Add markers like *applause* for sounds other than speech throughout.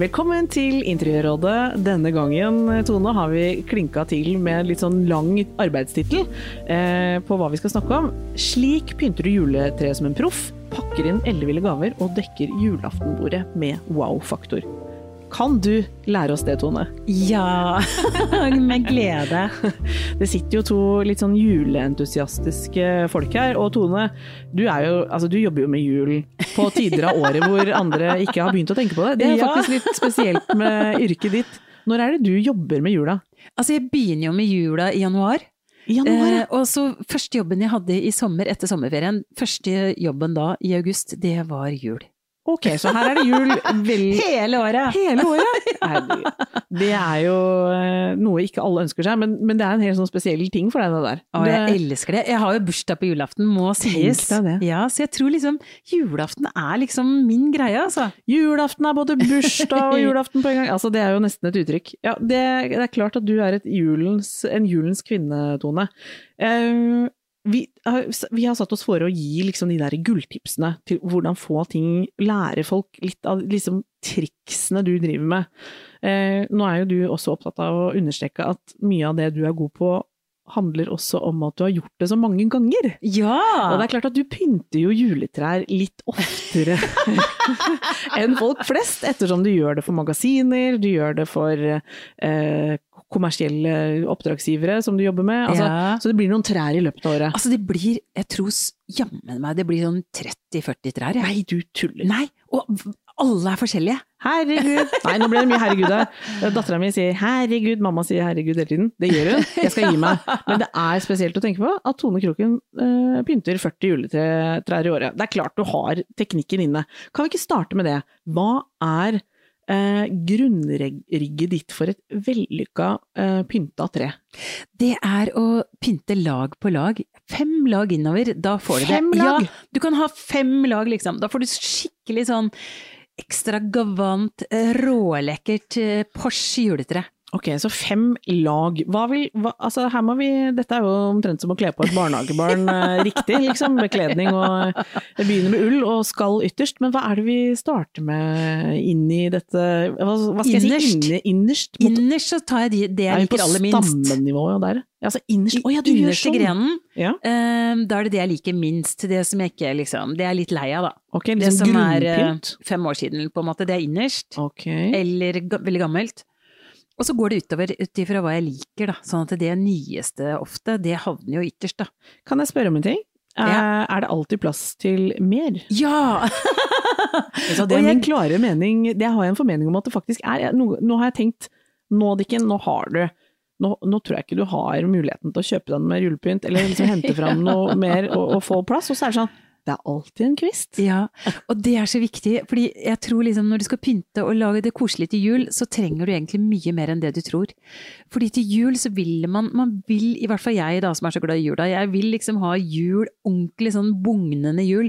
Velkommen til Interiørrådet. Denne gangen Tone, har vi klinka til med litt sånn lang arbeidstittel eh, på hva vi skal snakke om. Slik pynter du juletreet som en proff, pakker inn elleville gaver og dekker julaftenbordet med wow-faktor. Kan du lære oss det, Tone? Ja, *laughs* med glede. Det sitter jo to litt sånn juleentusiastiske folk her. Og Tone, du, jo, altså, du jobber jo med jul på tider av året hvor andre ikke har begynt å tenke på det. Det er faktisk litt spesielt med yrket ditt. Når er det du jobber med jula? Altså, jeg begynner jo med jula i januar. Eh, og så første jobben jeg hadde i sommer etter sommerferien, første jobben da i august, det var jul. Ok, så her er det jul vel *laughs* Hele året! hele året! *laughs* Nei, Det er jo eh, noe ikke alle ønsker seg, men, men det er en helt sånn spesiell ting for deg, det der. Å, jeg Det- elsker det. Jeg har jo bursdag på julaften, må sies. Ja, så jeg tror liksom julaften er liksom min greie, altså. Julaften er både bursdag og *laughs* julaften på en gang. Altså, det er jo nesten et uttrykk. Ja, det, det er klart at du er julens, en julens kvinne, Tone. Vi, vi har satt oss for å gi liksom de der gulltipsene til hvordan få ting, lære folk litt av liksom triksene du driver med. Eh, nå er jo du også opptatt av å understreke at mye av det du er god på, handler også om at du har gjort det så mange ganger. Ja! Og det er klart at du pynter jo juletrær litt oftere *laughs* enn folk flest, ettersom du gjør det for magasiner, du gjør det for eh, kommersielle oppdragsgivere som du jobber med. Altså, Ja. Så det blir noen trær i løpet av året. Altså, det blir, jeg tror jammen meg det blir sånn 30-40 trær, jeg. Nei, du tuller. Nei, og alle er forskjellige. Herregud! Nei, nå ble det mye herregud her. Dattera mi sier herregud, mamma sier herregud hele tiden. Det gjør hun. Jeg skal gi meg. Men det er spesielt å tenke på at Tone Kroken uh, pynter 40 juletrær i året. Det er klart du har teknikken inne. Kan vi ikke starte med det? Hva er eh, grunnrigget ditt for et vellykka eh, pynta tre? Det er å pynte lag på lag. Fem lag innover, da får du det. Fem lag? Ja, du kan ha fem lag, liksom. Da får du skikkelig sånn ekstravagant, eh, rålekkert eh, Porsche juletre. Ok, så fem lag. Hva vil hva, Altså, her må vi Dette er jo omtrent som å kle på et barnehagebarn *laughs* eh, riktig, liksom. Bekledning og Det begynner med ull og skall ytterst, men hva er det vi starter med inn i dette Hva, hva skal jeg si? Innerst. Inne, innerst? Mot, Innerst så tar jeg de, det er jeg vi på liker aller minst. stammenivået der? Ja, altså innerst oh, ja, du gjør sånn! grenen. Ja, Um, da er det det jeg liker minst. Det som jeg ikke liksom Det er litt lei av, da. ok, Det som som er eh, fem år siden, på en måte. Det er innerst. Okay. eller veldig gammelt. Og så går det utover ut ifra hva jeg liker, da. Sånn at det nyeste ofte, det havner jo ytterst, da. Kan jeg spørre om en ting? Eh, Ja. Er det alltid plass til mer? Ja! *laughs* Det Og er jeg- klare mening, det har jeg en formening om at det faktisk er. Nå, nå har jeg tenkt, nå Dikken, nå har du nå, nå tror jeg ikke du har muligheten til å kjøpe den med julepynt, eller liksom hente fram *laughs* noe mer og, og få plass. Og så er det sånn, det er alltid en kvist. Ja, og det er så viktig, fordi jeg tror liksom når du skal pynte og lage det koselig til jul, så trenger du egentlig mye mer enn det du tror. Fordi til jul så vil man, man vil, i hvert fall jeg da som er så glad i jula, jeg vil liksom ha jul, ordentlig sånn bugnende jul.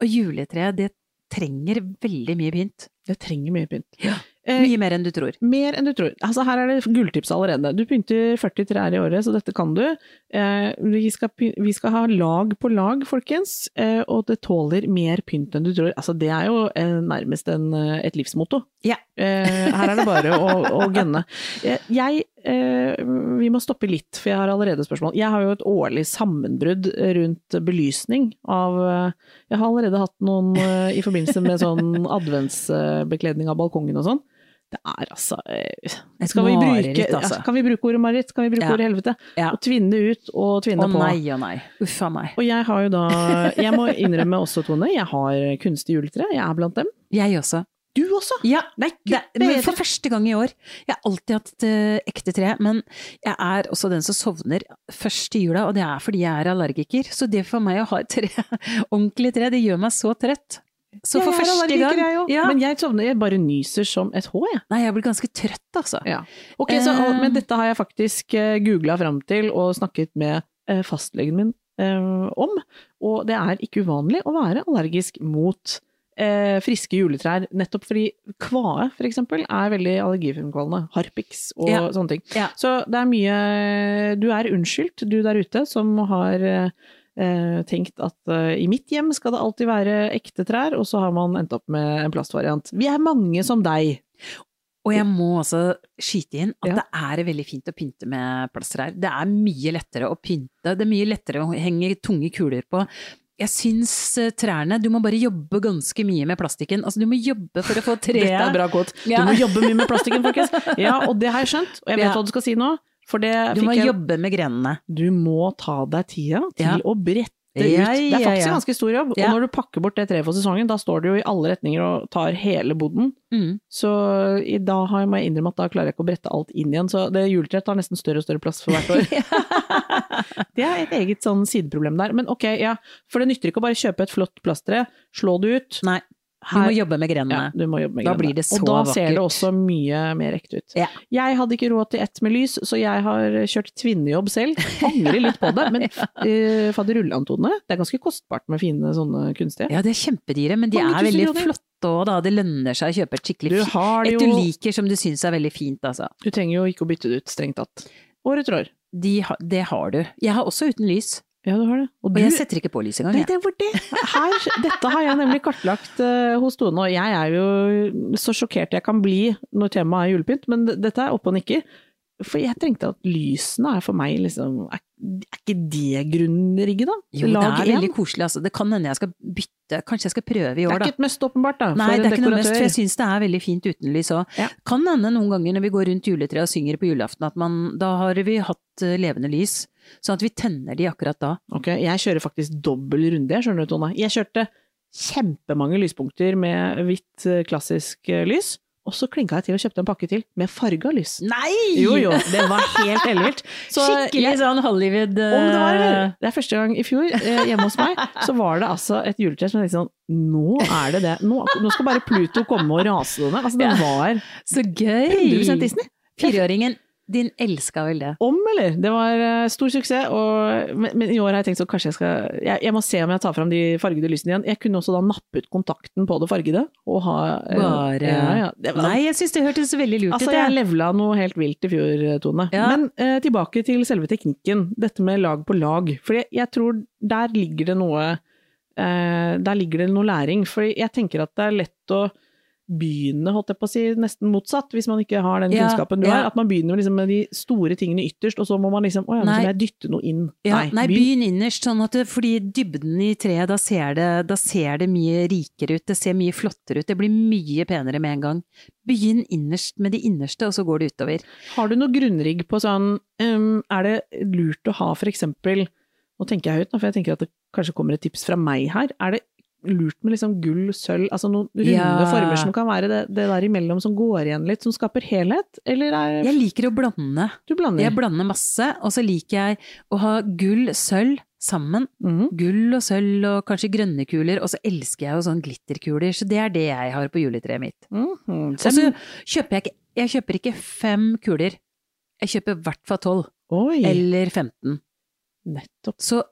Og juletreet, det trenger veldig mye pynt. Det trenger mye pynt. Ja. Eh, Mye mer enn du tror. Mer enn du tror. Altså, her er det gulltips allerede. Du pynter 40 trær i året, så dette kan du. Eh, vi, skal, vi skal ha lag på lag, folkens, eh, og det tåler mer pynt enn du tror. Altså, det er jo nærmest en, et livsmotto. Ja. Eh, her er det bare å, å gønne. *laughs* Jeg, eh, vi må stoppe litt, for jeg har allerede spørsmål. Jeg har jo et årlig sammenbrudd rundt belysning av Jeg har allerede hatt noen i forbindelse med sånn adventsbekledning av balkongen og sånn. Det er altså eh, skal vi mareritt, bruke, altså. ja, Kan vi bruke ordet mareritt? Kan vi bruke Ja. ordet helvete? Ja. Og tvinne ut og Å tvinne på. nei, å nei. Uff a meg. Og jeg har jo da Jeg må innrømme også, Tone, jeg har kunstig juletre. Jeg er blant dem. Jeg også. Du også? Ja, Nei, det, men for første gang i år. Jeg har alltid hatt uh, ekte tre, men jeg er også den som sovner først i jula, og det er fordi jeg er allergiker. Så det for meg å ha et tre, *laughs* ordentlig tre, det gjør meg så trøtt. Så for første allergiker, gang jeg ja. Men jeg sovner, jeg bare nyser som et hå, jeg. Nei, jeg blir ganske trøtt, altså. Ja. Ok, så, Eh. Men dette har jeg faktisk uh, googla fram til og snakket med eh, fastlegen min eh, om. Og det er ikke uvanlig å være allergisk mot eh, friske juletrær. Nettopp fordi kvae, for eksempel, er veldig allergifremkallende. Harpix og Ja. sånne ting. Så det er mye Du er unnskyldt, du der ute, som har eh, eh, tenkt at eh, i mitt hjem skal det alltid være ekte trær, og så har man endt opp med en plastvariant. Vi er mange som deg. Og jeg må også skyte inn at Ja. det er veldig fint å pynte med plasttrær. Det er mye lettere å pynte, det er mye lettere å henge tunge kuler på. Jeg syns eh, trærne Du må bare jobbe ganske mye med plastikken. Altså, du må jobbe for å få treet *laughs* Dette er bra quote. Ja. Du må jobbe mye med plastikken, folkens. *laughs* Ja, og det har jeg skjønt, og jeg vet Ja. hva du skal si nå. For det Du må jeg jobbe med grenene. Du må ta deg tida til Ja. å brette ut. Ja, Det er faktisk ja. en ganske stor jobb. Ja. Og når du pakker bort det treet for sesongen, da står du jo i alle retninger og tar hele boden. Mm. Så i dag har jeg, må jeg innrømme at da klarer jeg ikke å brette alt inn igjen. Så det juletreet tar nesten større og større plass for hvert år. *laughs* *laughs* det er et eget sånn sideproblem der. Men ok, ja. For det nytter ikke å bare kjøpe et flott plasttre, slå det ut. Nei, du må jobbe med Ja, grenene. du må jobbe med Da grenene. blir det så Og da ser det også mye mer ekte ut. Ja. Jeg hadde ikke råd til ett med lys, så jeg har kjørt tvinnejobb selv. Angrer litt på det, *laughs* men uh, faderullan-Tone, det er ganske kostbart med fine sånne kunstige. Ja, de er kjempedyre, men de Mange er veldig flotte òg, da. Det lønner seg å kjøpe et skikkelig Du har Et du liker som du syns er veldig fint, altså. Du trenger jo ikke å bytte det ut, strengt tatt. År etter år. De, ha- det har du. Jeg har også uten lys. Ja, du har det. Og Og du jeg setter ikke på lys engang, Nei, det var det! Her, dette har jeg nemlig kartlagt uh, hos Tone, og jeg er jo så sjokkert jeg kan bli når temaet er julepynt, men dette er oppe og nikker. For jeg tenkte at lysene er for meg liksom Er, er ikke det grunnrigget, da? Jo, det er veldig koselig, altså. Det kan hende jeg skal bytte, kanskje jeg skal prøve i år, da. Det er ikke et must, åpenbart, da. Nei, det er ikke noe must, for jeg syns det er veldig fint uten lys òg. Ja. Kan hende noen ganger når vi går rundt juletreet og synger på julaften, at man, da har vi hatt eh, levende lys, sånn at vi tenner de akkurat da. Ok, jeg kjører faktisk dobbel runde, jeg skjønner du, Tone. Jeg kjørte kjempemange lyspunkter med hvitt eh, klassisk eh, lys, og så klinka jeg til og kjøpte en pakke til med farga lys. Nei! Jo jo, det var helt ellevilt. *laughs* Skikkelig sånn Hollywood uh... Om det var eller? Det er første gang i fjor, eh, hjemme hos meg, så var det altså et juletre som jeg tenkte sånn Nå er det det. Nå, nå skal bare Pluto komme og rase det ned. Altså, den var Så gøy! 100 Disney. Fireåringen din elska vel det? Om, eller? Det var eh, stor suksess, og, men, men i år har jeg tenkt så kanskje jeg skal jeg, jeg må se om jeg tar fram de fargede lysene igjen. Jeg kunne også da nappe ut kontakten på det fargede, og ha eh, Bare ja, ja. Det var, Nei, jeg syns det hørtes veldig lurt ut, Altså, jeg. levela noe helt vilt i fjor, Tone. Ja. Men eh, tilbake til selve teknikken. Dette med lag på lag. For jeg, jeg tror der ligger det noe eh, Der ligger det noe læring. For jeg tenker at det er lett å begynne, holdt jeg på å si, nesten motsatt, hvis man ikke har den Ja, kunnskapen du ja. har. At man begynner liksom med de store tingene ytterst, og så må man liksom Å ja, nå skal jeg dytte noe inn. Ja, nei, begynn- begynn innerst, sånn at det, fordi dybden i treet, da ser, det, da ser det mye rikere ut, det ser mye flottere ut, det blir mye penere med en gang. Begynn innerst med de innerste, og så går det utover. Har du noe grunnrigg på sånn um, Er det lurt å ha for eksempel Nå tenker jeg høyt, nå, for jeg tenker at det kanskje kommer et tips fra meg her. Er det lurt med liksom gull, sølv, altså noen runde Ja. former som kan være det, det der imellom som går igjen litt, som skaper helhet? Eller er Jeg liker å blande. du blander? Jeg blander masse, og så liker jeg å ha gull, sølv sammen. Mm. Gull og sølv og kanskje grønne kuler, og så elsker jeg jo sånn glitterkuler, så det er det jeg har på juletreet mitt. Mhm. Og så kjøper jeg ikke, jeg kjøper ikke fem kuler, jeg kjøper i hvert fall tolv, eller 15. nettopp. Så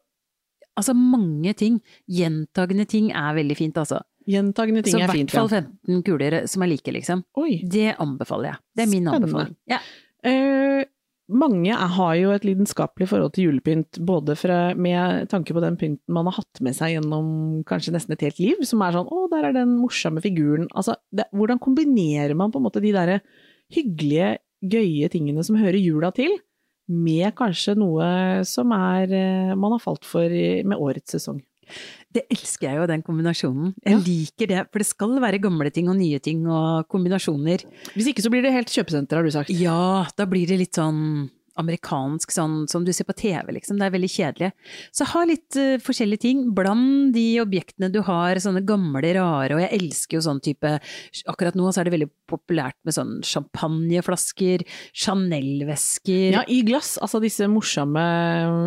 altså mange ting, gjentagende ting er veldig fint, altså. Gjentagende ting er fint, ja. Så i er hvert fall 15 kuler som er like, liksom. Oi. Det anbefaler jeg. Det er min Spennende. anbefaling. Ja. Eh, mange har jo et lidenskapelig forhold til julepynt, både fra, med tanke på den pynten man har hatt med seg gjennom kanskje nesten et helt liv, som er sånn 'å, der er den morsomme figuren'. Altså, det, hvordan kombinerer man på en måte de derre hyggelige, gøye tingene som hører jula til, med kanskje noe som er eh, man har falt for med årets sesong? Det elsker jeg jo, den kombinasjonen. Jeg Ja. liker det, for det skal være gamle ting og nye ting og kombinasjoner. Hvis ikke så blir det helt kjøpesenter, har du sagt. Ja, da blir det litt sånn amerikansk sånn som du ser på TV, liksom. Det er veldig kjedelig. Så ha litt uh, forskjellige ting. Bland de objektene du har, sånne gamle, rare, og jeg elsker jo sånn type Akkurat nå så er det veldig populært med sånn champagneflasker, Chanel-vesker Ja, i glass. Altså disse morsomme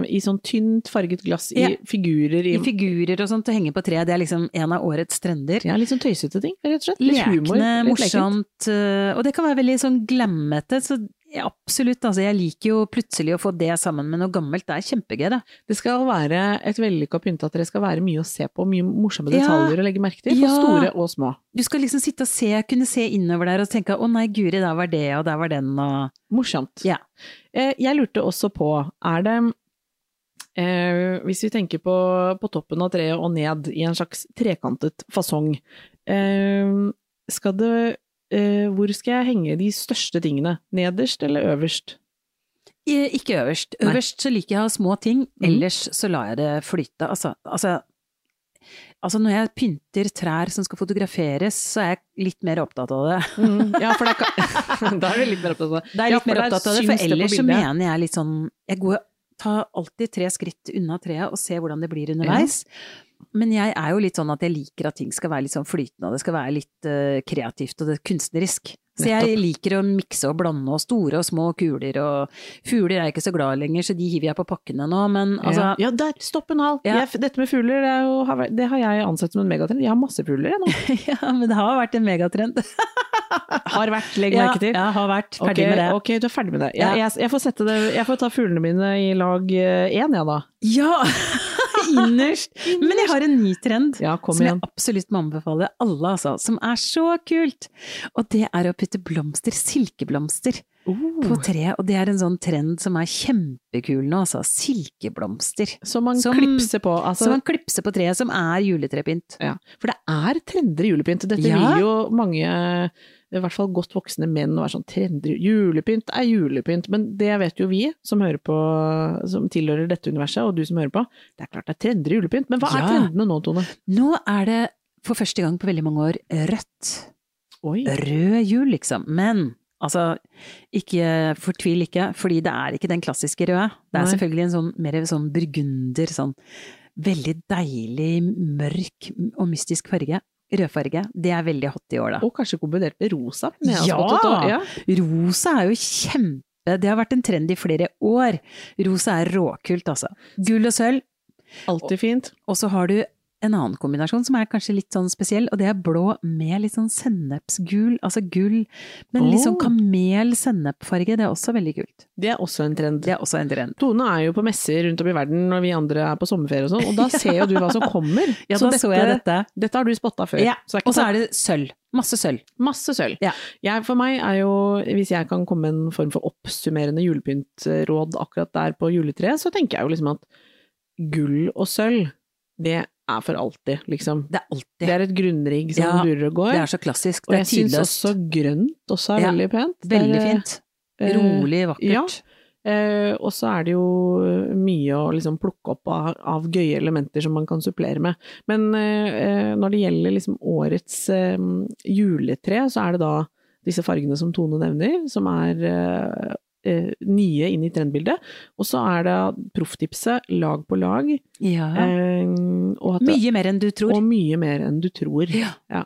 I sånn tynt farget glass i Ja. figurer i, I figurer og sånt å henge på treet, det er liksom en av årets trender. Ja, litt sånn tøysete ting, rett og slett. Litt humor. Lekne, litt Lekende, morsomt, øh, og det kan være veldig sånn glemmete. Så ja, absolutt, altså jeg liker jo plutselig å få det sammen med noe gammelt, det er kjempegøy det. Det skal være et vellykka pynte, at det skal være mye å se på, mye morsomme Ja. detaljer å legge merke til, for Ja. store og små. Du skal liksom sitte og se, kunne se innover der og tenke å nei, guri, der var det, og der var den, og Morsomt. Ja. Eh, Jeg lurte også på, er det eh, Hvis vi tenker på, på toppen av treet og ned i en slags trekantet fasong, eh, skal det eh, Hvor skal jeg henge de største tingene? Nederst eller øverst? Ikke øverst. Nei. Øverst så liker jeg å ha små ting, Mhm. ellers så lar jeg det flyte. Altså, altså, altså når jeg pynter trær som skal fotograferes, så er jeg litt mer opptatt av det. Ja, for det kan *laughs* Da er du litt mer opptatt av det. Da er jeg litt for mer opptatt av det, for ellers så mener jeg litt sånn Jeg går, tar alltid tre skritt unna treet og ser hvordan det blir underveis. Men jeg er jo litt sånn at jeg liker at ting skal være litt sånn flytende, og det skal være litt uh, kreativt og det er kunstnerisk. Så jeg liker å mikse og blande, og store og små kuler, og fugler er jeg ikke så glad lenger, så de hiver jeg på pakkene nå, men altså ja. ja, der! Stopp en hal! Ja. Dette med fugler, det, jo, det har jeg ansett som en megatrend. Jeg har masse fugler jeg nå. *laughs* Ja, men det har vært en megatrend. *laughs* Har vært, legg merke til. ja, har vært. Ferdig Ok, med det. Ok, du er ferdig med det. Jeg, jeg, jeg, får det. jeg får ta fuglene mine i lag én, jeg da. Ja! *laughs* Innerst. Men jeg har en ny trend. Ja, som jeg absolutt må anbefale alle, altså. Som er så kult! Og det er å putte blomster, silkeblomster, på Oh, treet. Og det er en sånn trend som er kjempekul nå, altså. Silkeblomster. som man Som- klipser på. Altså, Som man klipser på treet, som er juletrepynt. ja. For det er trender i julepynt. Dette Ja. vil jo mange, i hvert fall godt voksne menn, være sånn trender. Julepynt er julepynt. Men det vet jo vi som hører på, som tilhører dette universet, og du som hører på. Det er klart det er trender julepynt. Men hva er Ja. trendene nå, Tone? Nå er det for første gang på veldig mange år rødt. Oi. Rød jul, liksom. Men altså, ikke fortvil ikke, fordi det er ikke den klassiske røde. Det er Nei. selvfølgelig en sånn mer sånn burgunder, sånn veldig deilig, mørk og mystisk farge. Rødfarge. Det er veldig hot i år, da. Og kanskje kombinert med rosa. Med Ja! ja! Rosa er jo kjempe Det har vært en trend i flere år. Rosa er råkult, altså. Gull og sølv. Alltid fint. Og så har du en annen kombinasjon som er kanskje litt sånn spesiell, og det er blå med litt sånn sennepsgul, altså gull, men litt sånn kamel-sennepfarge. Det er også veldig kult. Det er også en trend. Det er også en trend. Tone er jo på messer rundt om i verden når vi andre er på sommerferie og sånn, og da *laughs* ser jo du hva som kommer. Ja, da så jeg dette. Dette har du spotta før. Ja, Så Og så er det sølv. Masse sølv. masse sølv. Ja. Jeg, for meg er jo, hvis jeg kan komme med en form for oppsummerende julepyntråd akkurat der på juletreet, så tenker jeg jo liksom at gull og sølv, det er for alltid, liksom. Det er alltid. Det er et grunnrigg som Ja, durer og går. Det er så klassisk. og Det jeg er syns tidløst. også grønt også er Ja, veldig pent. Er, Veldig fint. eh, Rolig, vakkert. ja. Eh, og så er det jo mye å liksom plukke opp av, av gøye elementer som man kan supplere med. Men eh, når det gjelder liksom årets eh, juletre, så er det da disse fargene som Tone nevner, som er eh, nye inn i trendbildet. Og så er det profftipset lag på lag. Ja. eh, det, Mye mer enn du tror. og mye mer enn du tror. Ja. Ja.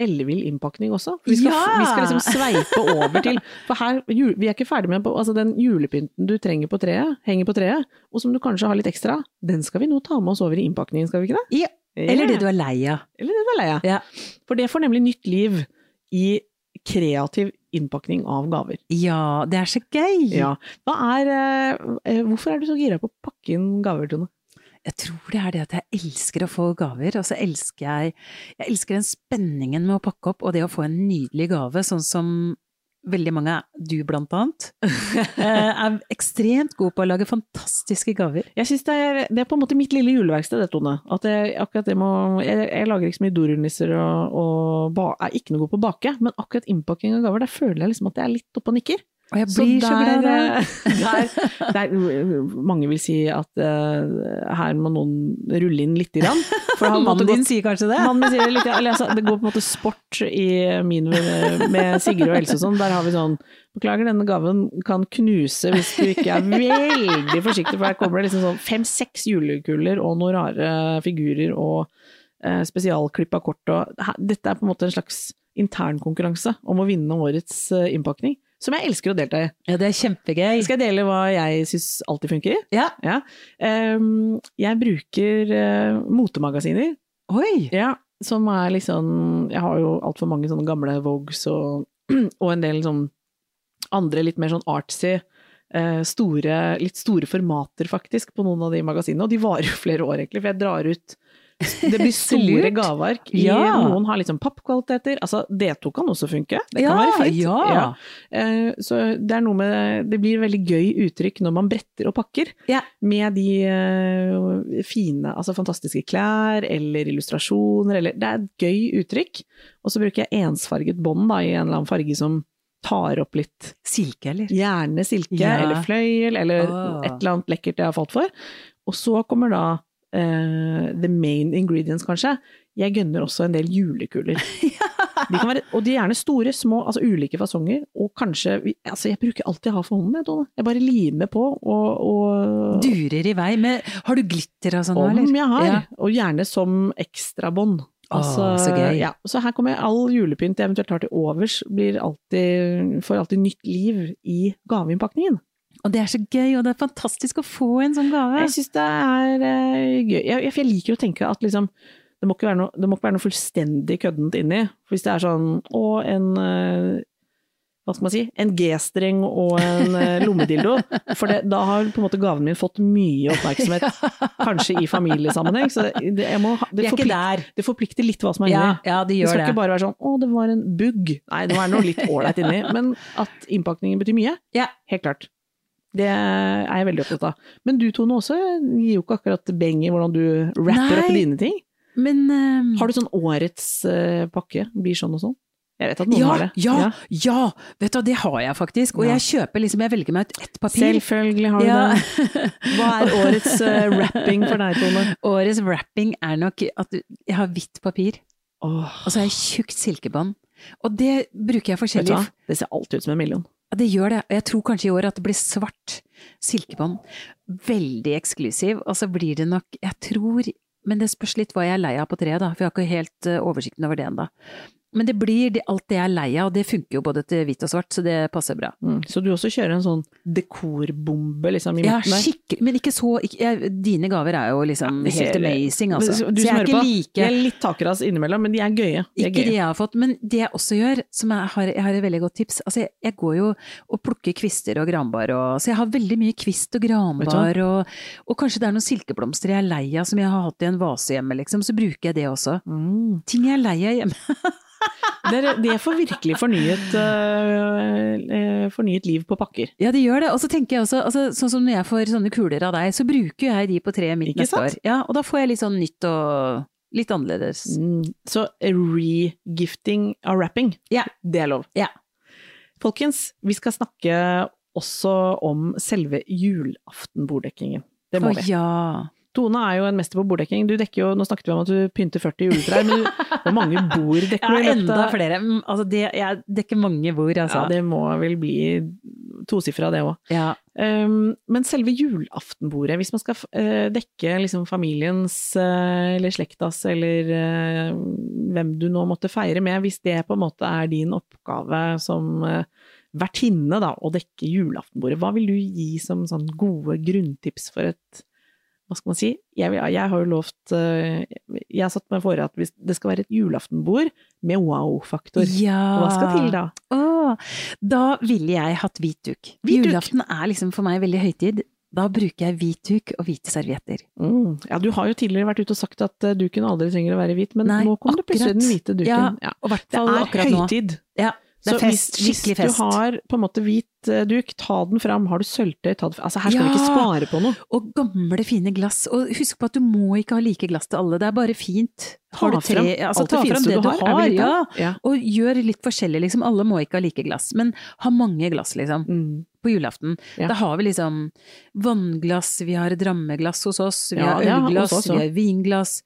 ellevill innpakning også? For vi skal, Ja! vi skal liksom sveipe over til For her, vi er ikke ferdig med altså den julepynten du trenger på treet, henger på treet, og som du kanskje har litt ekstra, den skal vi nå ta med oss over i innpakningen, skal vi ikke det? Ja. Eller det du er lei av. Eller det du er lei av. Ja. For det får nemlig nytt liv i kreativ innpakning av gaver. ja, det er så gøy! Ja. Er, eh, eh, hvorfor er du så gira på å pakke inn gaver, Tone? Jeg tror det er det at jeg elsker å få gaver, og så elsker jeg Jeg elsker den spenningen med å pakke opp, og det å få en nydelig gave, sånn som veldig mange, du blant annet, *laughs* eh, er ekstremt god på å lage fantastiske gaver. Jeg synes det er, det er på en måte mitt lille juleverksted, det, Tone. At jeg, akkurat det må, jeg, jeg lager ikke så mye dorullnisser og, og ba, er ikke noe god på å bake, men akkurat innpakking av gaver, der føler jeg liksom at jeg er litt oppe og nikker. Og jeg blir så, glad så glad *laughs* der, der, mange vil si at uh, her må noen rulle inn lite grann. For *laughs* Mannen din sier kanskje det? Sier litt, altså, det går på en måte sport i min med Sigrid og Else og sånn. Der har vi sånn Beklager, denne gaven kan knuse hvis du ikke er veldig forsiktig, for her kommer det liksom sånn fem-seks julekuler og noen rare figurer og uh, spesialklippa kort og Dette er på en måte en slags internkonkurranse om å vinne årets innpakning som jeg elsker å delta i. Ja, det er kjempegøy. Skal jeg dele hva jeg syns alltid funker? Ja. ja. Um, jeg bruker uh, motemagasiner. Oi! Ja, som er liksom Jeg har jo altfor mange sånne gamle Vogues og, *clears throat* og en del sånn andre litt mer sånn artsy uh, store, litt store formater, faktisk, på noen av de magasinene. Og de varer jo flere år, egentlig, for jeg drar ut det blir *laughs* store gaveark. Ja. Noen har liksom pappkvaliteter. Altså, D2 kan også funke. Det kan Ja, være fint. ja. Eh, Så det er noe med Det blir veldig gøy uttrykk når man bretter og pakker. Ja. Med de eh, fine, altså fantastiske klær eller illustrasjoner eller Det er et gøy uttrykk. Og så bruker jeg ensfarget bånd da, i en eller annen farge som tar opp litt Silke, eller? Gjerne silke eller fløyel eller oh. et eller annet lekkert jeg har falt for. Og så kommer da eh, the main ingredients, kanskje. Jeg gønner også en del julekuler. *laughs* De kan være, og de er gjerne store, små, altså ulike fasonger. Og kanskje Altså, jeg bruker alltid ha for hånden, jeg. Jeg bare limer på og, og Durer i vei. Men har du glitter og sånn eller? Om jeg har. Ja. Og gjerne som ekstrabånd. Altså, oh, så gøy. Ja, så her kommer jeg, all julepynt jeg eventuelt har til overs, blir alltid, får alltid nytt liv i gaveinnpakningen. Og det er så gøy, og det er fantastisk å få en sånn gave. Jeg syns det er uh, gøy. Jeg, jeg, liker å tenke at liksom det må, ikke være noe, det må ikke være noe fullstendig køddent inni. For hvis det er sånn å, en uh, hva skal man si, en G-streng og en eh, lommedildo. For det, da har på en måte gaven min fått mye oppmerksomhet, kanskje i familiesammenheng. Så det, jeg må, det, er forplik, det forplikter litt hva som er Ja, inni. ja, det Det gjør skal det. ikke bare være sånn 'å, det var en bugg'. Nei, det må være noe litt ålreit inni. Men at innpakningen betyr mye, Ja. helt klart. Det er jeg veldig opptatt av. Men du Tone også gir jo ikke akkurat beng i hvordan du rapper opp dine ting. Men um... Har du sånn årets uh, pakke? Blir sånn og sånn? Jeg vet at noen ja, har det. ja, ja, vet du, det har jeg faktisk. Og Ja. jeg kjøper liksom, jeg velger meg ut ett papir. Selvfølgelig har du Ja. det. *laughs* Hva er årets uh, rapping for deg, Tone? *laughs* Årets wrapping er nok at jeg har hvitt papir, Oh. og så har jeg tjukt silkebånd. Og det bruker jeg forskjellig. Det ser alltid ut som en million. Ja, det gjør det. Jeg tror kanskje i år at det blir svart silkebånd. Veldig eksklusiv. Og så blir det nok, jeg tror Men det spørs litt hva jeg er lei av på treet, da. For jeg har ikke helt eh, oversikten over det ennå. Men det blir det, alt det jeg er lei av, og det funker jo både til hvitt og svart, så det passer bra. Mm. Så du også kjører en sånn dekorbombe liksom i Ja, midten der? skikkelig, men ikke så ikke, jeg, Dine gaver er jo liksom ja, helt amazing, altså. Du så jeg er ikke på, like de er litt takeras innimellom, men de er gøye. De er Ikke det gøye. jeg har fått, men det jeg også gjør, som jeg har, jeg har et veldig godt tips Altså, jeg, jeg går jo og plukker kvister og granbar og Så jeg har veldig mye kvist og granbar og, og kanskje det er noen silkeblomster jeg er lei av som jeg har hatt i en vase hjemme, liksom, så bruker jeg det også. Mm. Ting jeg er lei av hjemme. *laughs* Det, det får virkelig fornyet, øh, fornyet liv på pakker. Ja, det gjør det. Og så tenker jeg også, altså, sånn som når jeg får sånne kuler av deg, så bruker jeg de på treet mitt neste år. Ja, og da får jeg litt sånn nytt og litt annerledes. Mm. Så regifting av wrapping, Ja. det er lov. Ja. Folkens, vi skal snakke også om selve julaftenborddekkingen. Det må Å vi. ja. Tone er jo en mester på borddekking. Du dekker jo, nå snakket vi om at du pynter 40 juletrær, men du, hvor mange bord dekker du? *laughs* Ja, enda flere. Mm, Altså, det, jeg dekker mange bord, altså. Ja, det må vel bli tosifra, det òg. Ja. Um, men selve julaftenbordet, hvis man skal uh, dekke liksom familiens uh, eller slektas eller uh, hvem du nå måtte feire med, hvis det på en måte er din oppgave som vertinne da, å dekke julaftenbordet, hva vil du gi som sånn gode grunntips for et hva skal man si? Jeg, jeg har jo lovt eh, Jeg har satt meg for at det skal være et julaftenbord med wow-faktor, ja. hva skal til da? Åh, da ville jeg hatt hvit duk. Julaften er liksom for meg veldig høytid. Da bruker jeg hvit duk og hvite servietter. Mm. Ja, du har jo tidligere vært ute og sagt at eh, duken aldri trenger å være hvit, men Nei, nå kom det plutselig akkurat. den hvite duken. Ja, Ja. og hvert Det fall er akkurat nå. høytid. Ja. Det er Så fest, hvis, skikkelig hvis du har på en måte hvit eh, duk, ta den fram. Har du sølvtøy, ta det fram. Altså her skal vi ikke spare på noe. Og gamle, fine glass. Og husk på at du må ikke ha like glass til alle, det er bare fint. Har du Ta frem tre, altså, ta fram det du du har, har, ja. Ja. Og gjør litt forskjellig, liksom. Alle må ikke ha like glass, men ha mange glass, liksom. Mm. På julaften. Ja. Da har vi liksom vannglass, vi har drammeglass hos oss, vi Ja, har ja, ølglass, vi har vinglass.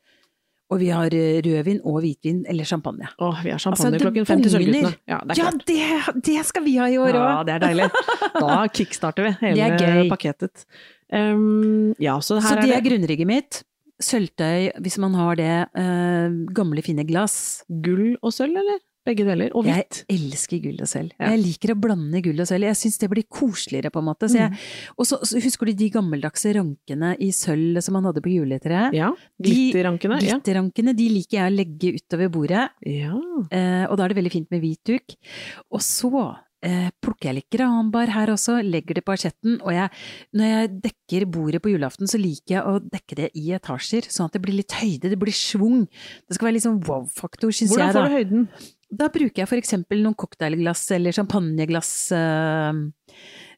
Og vi har eh, rødvin og hvitvin, eller champagne. Åh, vi har champagne Altså, klokken fem til. Sølvguttene. Ja, det Ja, det, det skal vi ha i år òg! Ja, det er deilig. *laughs* Da kickstarter vi hele pakketet. Um, ja, så her Så det er er det grunnrigget mitt. Sølvtøy, hvis man har det. Uh, gamle, fine glass. gull og sølv, eller? Begge deler. Og Jeg elsker gull og sølv. Ja. Jeg liker å blande gull og sølv. Jeg syns det blir koseligere, på en måte. Så jeg, Mm. og så, så husker du de gammeldagse rankene i sølv som man hadde på juletreet? Ja. De- Glitterrankene. Ja. De liker jeg å legge utover bordet, ja. eh, og da er det veldig fint med hvit duk. Og så eh, plukker jeg litt granbar her også, legger det på asjetten, og jeg, når jeg dekker bordet på julaften, så liker jeg å dekke det i etasjer, sånn at det blir litt høyde, det blir svung. Det skal være litt sånn wow-faktor, syns jeg, Hvordan får du høyden? Da bruker jeg for eksempel noen cocktailglass eller champagneglass. eh,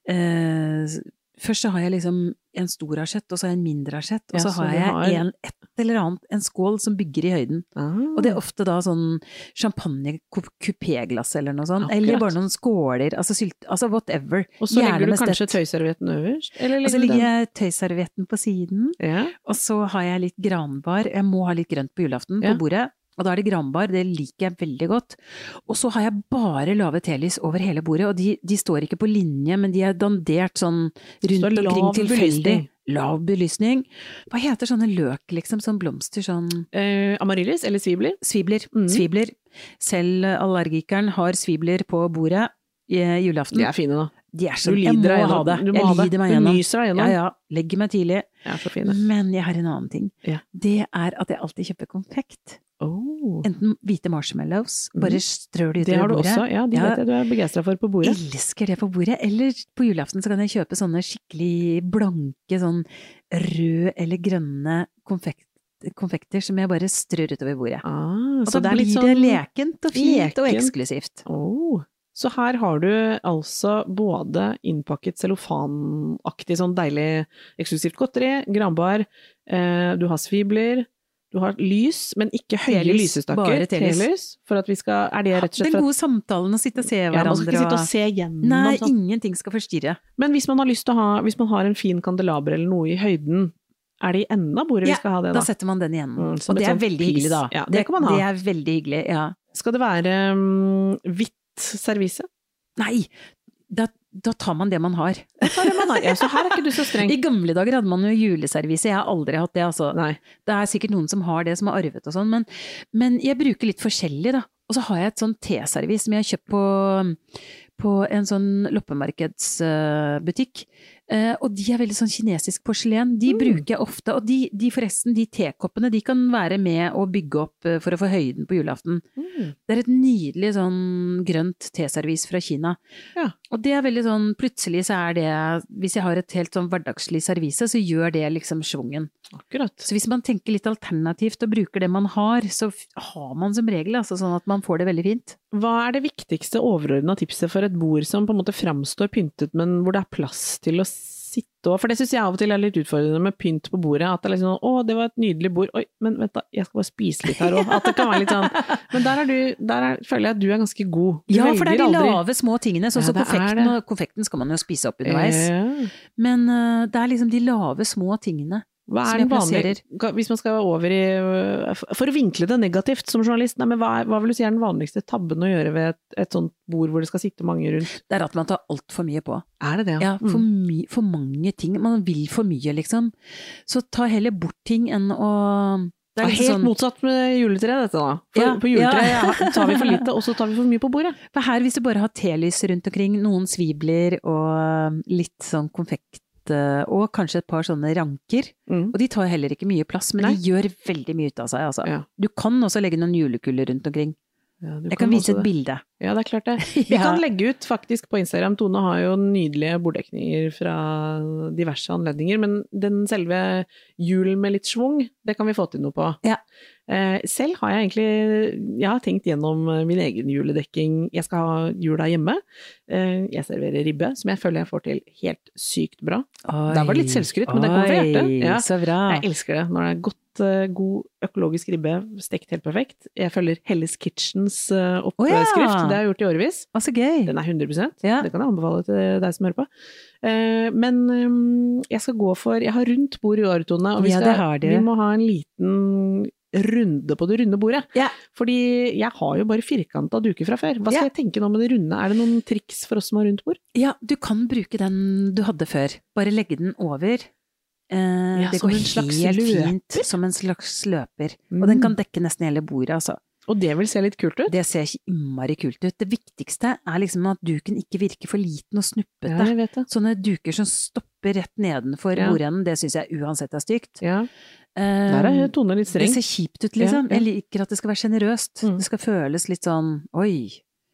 eh, først så har jeg liksom en stor asjett, og så har jeg en mindre asjett, og Ja, så så har jeg har- en, et eller annet, en skål som bygger i høyden. Og det er ofte da sånn champagne-kupéglass eller noe sånt, eller bare noen skåler, altså sylt, altså whatever. Og så Gjerne legger du kanskje tøyservietten øverst? Eller Og så legger ligger jeg tøyservietten på siden, Ja. og så har jeg litt granbar. Jeg må ha litt grønt på julaften Ja. på bordet. Og da er det granbar, det liker jeg veldig godt. Og så har jeg bare lave telys over hele bordet, og de, de står ikke på linje, men de er dandert sånn rundt Så omkring tilfeldig. Lav belysning. Hva heter sånne løk, liksom, sånn blomster, sånn Eh, amaryllis eller svibler? svibler. Mm. Svibler. Selv allergikeren har svibler på bordet i julaften. De er fine, da. De er så, du lider deg gjennom. Du må jeg ha det. lider meg Du nyser deg Ja, gjennom. ja. Legger meg tidlig. Men jeg har en annen ting. Ja. Det er at jeg alltid kjøper konfekt. Oh. Enten hvite marshmallows, Mhm. bare strør det Det har utover du bordet. også. Ja, de Ja. vet jeg du er begeistra for på bordet. Elsker det på bordet. Eller på julaften så kan jeg kjøpe sånne skikkelig blanke, sånn rød eller grønne konfekt, konfekter som jeg bare strør utover bordet. Ah, Og så da det blir sånn det lekent og fint og eksklusivt. Oh. Så her har du altså både innpakket cellofanaktig sånn deilig eksklusivt godteri, granbar, eh, du har svibler, du har lys, men ikke høye Telys, lysestaker. bare telys. Telys. For at vi skal Er det rett og slett Den gode samtalen å sitte og se ja, Man skal ikke sitte og se gjennom Nei, sånn. ingenting skal forstyrre. Men hvis man har lyst til å ha Hvis man har en fin kandelaber eller noe i høyden, er det i enden av bordet Ja, vi skal ha det, Da da? setter man den igjen. Mm, og det er veldig hyggelig, da. Ja, det kan man ha. Det er veldig hyggelig, ja. Skal det være um, hvitt servise? Nei, da, da tar man det man har. Det man har? Ja, så her er ikke du så streng. *laughs* I gamle dager hadde man jo juleservise, jeg har aldri hatt det, altså. Nei. Det er sikkert noen som har det, som har arvet og sånn, men, men jeg bruker litt forskjellig, da. Og så har jeg et sånn teservis som jeg har kjøpt på, på en sånn loppemarkedsbutikk. Uh, og de er veldig sånn kinesisk porselen. De Mm. bruker jeg ofte. Og de, de forresten, de tekoppene, de kan være med å bygge opp eh, for å få høyden på julaften. Mm. Det er et nydelig sånn grønt teservis fra Kina. Ja. Og det er veldig sånn, plutselig så er det, hvis jeg har et helt sånn hverdagslig servise, så gjør det liksom schwungen. Akkurat. Så hvis man tenker litt alternativt og bruker det man har, så har man som regel altså sånn at man får det veldig fint. Hva er det viktigste overordna tipset for et bord som på en måte framstår pyntet, men hvor det er plass til å sitte og For det syns jeg av og til er litt utfordrende med pynt på bordet. At det er liksom sånn Å, det var et nydelig bord. Oi, men vent da, jeg skal bare spise litt her òg. At det kan være litt sånn Men der, er du, der er, føler jeg at du er ganske god. Du Ja, for det er de aldri- lave små tingene, sånn som ja, konfekten, og konfekten skal man jo spise opp underveis. Ja. Men uh, det er liksom de lave små tingene. Hva er den vanlige Hvis man skal over i For å vinkle det negativt som journalist, nei, men hva, er, hva vil du si er den vanligste tabben å gjøre ved et, et sånt bord hvor det skal sitte mange rundt? Det er at man tar altfor mye på. Er det det, Ja, for, Mm. my, for mange ting. Man vil for mye, liksom. Så ta heller bort ting enn å det er helt sånn- motsatt med juletreet, dette da. For Ja, på juletreet ja. *laughs* tar vi for lite, og så tar vi for mye på bordet. For her, hvis du bare har telys rundt omkring, noen svibler og litt sånn konfekt, og kanskje et par sånne ranker, Mm. og de tar heller ikke mye plass, men Nei. de gjør veldig mye ut av seg, altså. Ja. Du kan også legge noen julekuler rundt omkring. Ja, Jeg kan vise et det. bilde. Ja, det er klart det. *laughs* Vi Ja. kan legge ut faktisk på Instagram. Tone har jo nydelige borddekninger fra diverse anledninger, men den selve julen med litt schwung, det kan vi få til noe på. Ja. Eh, selv har jeg egentlig Jeg har tenkt gjennom eh, min egen juledekking. Jeg skal ha jula hjemme. Eh, jeg serverer ribbe, som jeg føler jeg får til helt sykt bra. Der var det litt selvskryt, men det kom fra hjertet. Ja. Så bra. Jeg elsker det når det er godt, god økologisk ribbe, stekt helt perfekt. Jeg følger Helles Kitchens oppskrift, oppskrift, ja. det har jeg gjort i årevis. Å, så gøy. Den er 100 Ja. det kan jeg anbefale til deg som hører på. Men jeg skal gå for Jeg har rundt bord i år, Tone, og vi, Ja, skal, det har du. vi må ha en liten runde på det runde bordet. Yeah. Fordi jeg har jo bare firkanta duker fra før. Hva skal yeah. jeg tenke nå med det runde? Er det noen triks for oss som har rundt bord? Ja, du kan bruke den du hadde før. Bare legge den over. Eh, Ja, det går helt fint som en slags løper. Og Mm. den kan dekke nesten hele bordet, altså. Og det vil se litt kult ut? Det ser ikke innmari kult ut. Det viktigste er liksom at duken ikke virker for liten og snuppete. Ja. Sånne duker som stopper rett nedenfor Ja. bordenden, det syns jeg uansett er stygt. Ja. Eh, Der er Tone litt det ser kjipt ut, liksom. Ja, ja. Jeg liker at det skal være sjenerøst. Mm. Det skal føles litt sånn oi,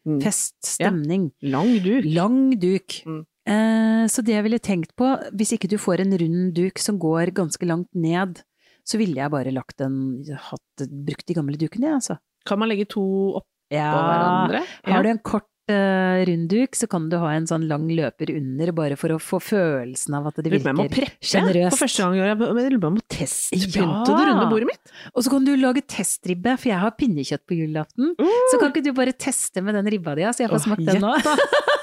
Mm. fest, stemning. Lang duk. Lang duk. Mm. Eh, så det jeg ville tenkt på, hvis ikke du får en rund duk som går ganske langt ned, så ville jeg bare lagt en hatt, brukt de gamle dukene, jeg, altså. Kan man legge to oppå Ja, hverandre? har du en kort eh, rund duk, så kan du ha en sånn lang løper under, bare for å få følelsen av at det på virker sjenerøst. for første gang år. Jeg lurer på om jeg må testpynte Ja. det runde bordet mitt. Og så kan du lage testribbe, for jeg har pinnekjøtt på julaften. Så kan ikke du bare teste med den ribba di, så jeg får oh, smakt den nå? *laughs*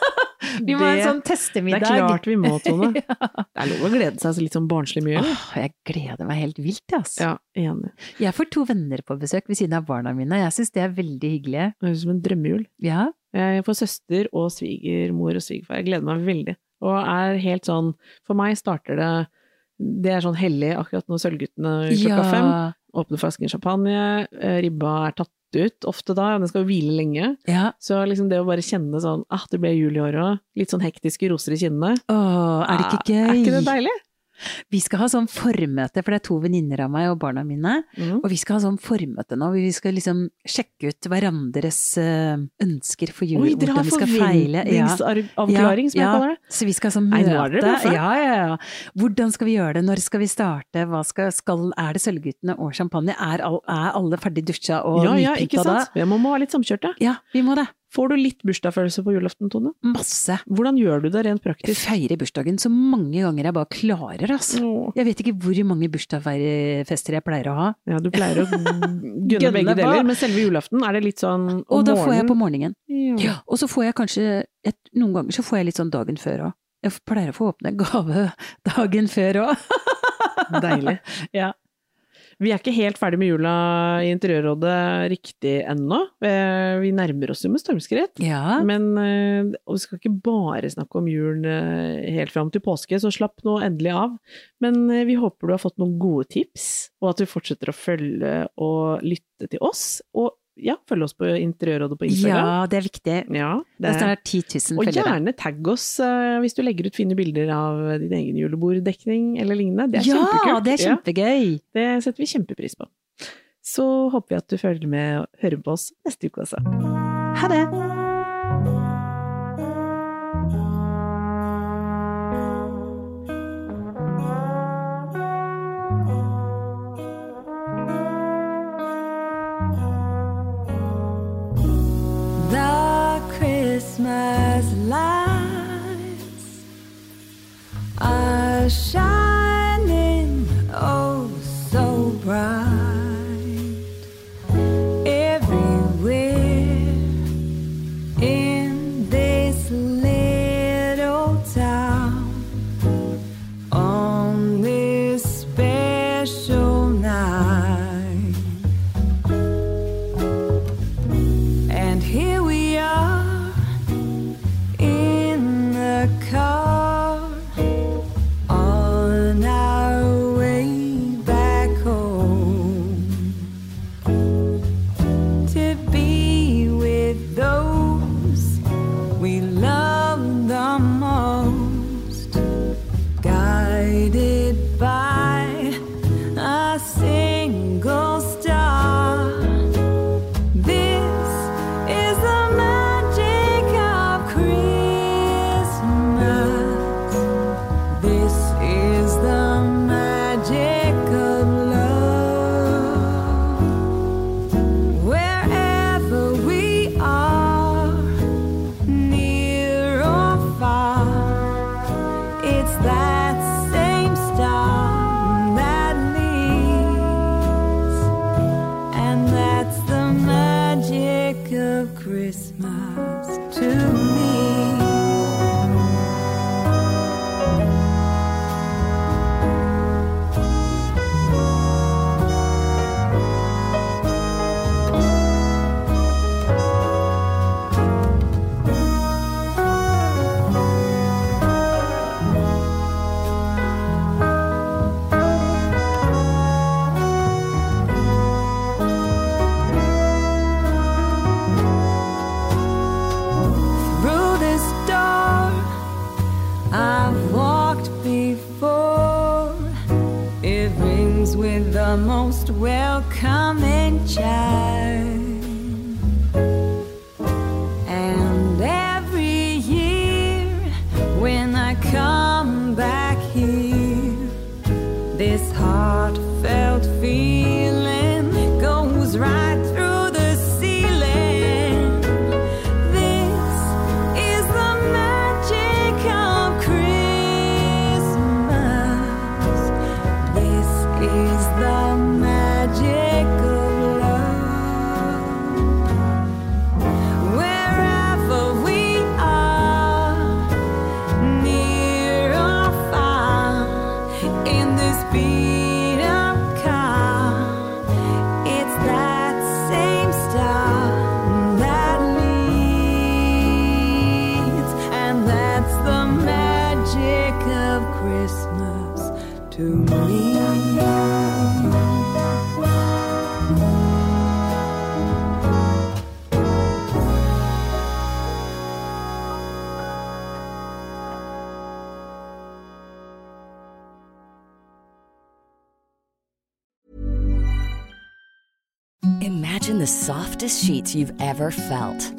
Vi må ha en sånn testemiddag. Det er klart vi må, Tone. *laughs* Det er lov å glede seg så litt sånn barnslig mye. Åh, jeg gleder meg helt vilt, jeg, altså. Ja, enig. Jeg får to venner på besøk ved siden av barna mine, jeg syns det er veldig hyggelig. Det høres ut som en drømmejul. Ja. Jeg får søster og svigermor og svigerfar. Jeg gleder meg veldig. Og er helt sånn For meg starter det Det er sånn hellig akkurat når Sølvguttene klokka ja. fem. Åpner flasken champagne. eh, Ribba er tatt ut ofte da, den skal jo hvile lenge. ja. Så liksom det å bare kjenne sånn ah, det ble jul i år òg. Litt sånn hektiske roser i kinnene. Åh, er det ikke gøy? Ah, Er ikke det deilig? Vi skal ha sånn formøte, for det er to venninner av meg og barna mine. Mm. Og vi skal ha sånn formøte nå, vi skal liksom sjekke ut hverandres eh, ønsker for jul. Oi, dere har feile. Ja. som jeg kaller det. Så vi skal ha sånn møte. er dere tøffe. Ja, ja, ja. Hvordan skal vi gjøre det? Når skal vi starte? Hva skal, skal, er det Sølvguttene og champagne? Er, er alle ferdig dusja og Ja, ja, ikke da? sant? Vi må, må ha litt samkjørte. Ja, vi må det. Får du litt bursdagsfølelse på julaften, Tone? Masse. Hvordan gjør du det rent praktisk? Jeg feirer bursdagen så mange ganger jeg bare klarer, altså. Åh. Jeg vet ikke hvor mange bursdagsfester jeg pleier å ha. Ja, du pleier å *laughs* Gønne begge deler, men selve julaften er det litt sånn om Og da får jeg på morgenen. Ja. Ja. Og så får jeg kanskje et, Noen ganger så får jeg litt sånn dagen før òg. Jeg pleier å få åpne gave dagen før òg. Deilig. *laughs* Ja. Vi er ikke helt ferdig med jula i Interiørrådet riktig ennå. Eh, Vi nærmer oss jo med stormskritt. Ja. Men eh, vi skal ikke bare snakke om julen eh, helt fram til påske, så slapp nå endelig av. Men vi håper du har fått noen gode tips, og at du fortsetter å følge og lytte til oss. Og ja, følge oss på Interiørrådet på Instagram. ja, det er viktig. Ja, Det er snart 10 000 følgere. og gjerne tagg oss uh, hvis du legger ut fine bilder av din egen juleborddekning eller lignende. Det er Ja, kjempekult. det er kjempegøy! Det setter vi kjempepris på. Så håper vi at du følger med og hører på oss neste uke også. Ha det! shine. Christmas sheets you've ever felt.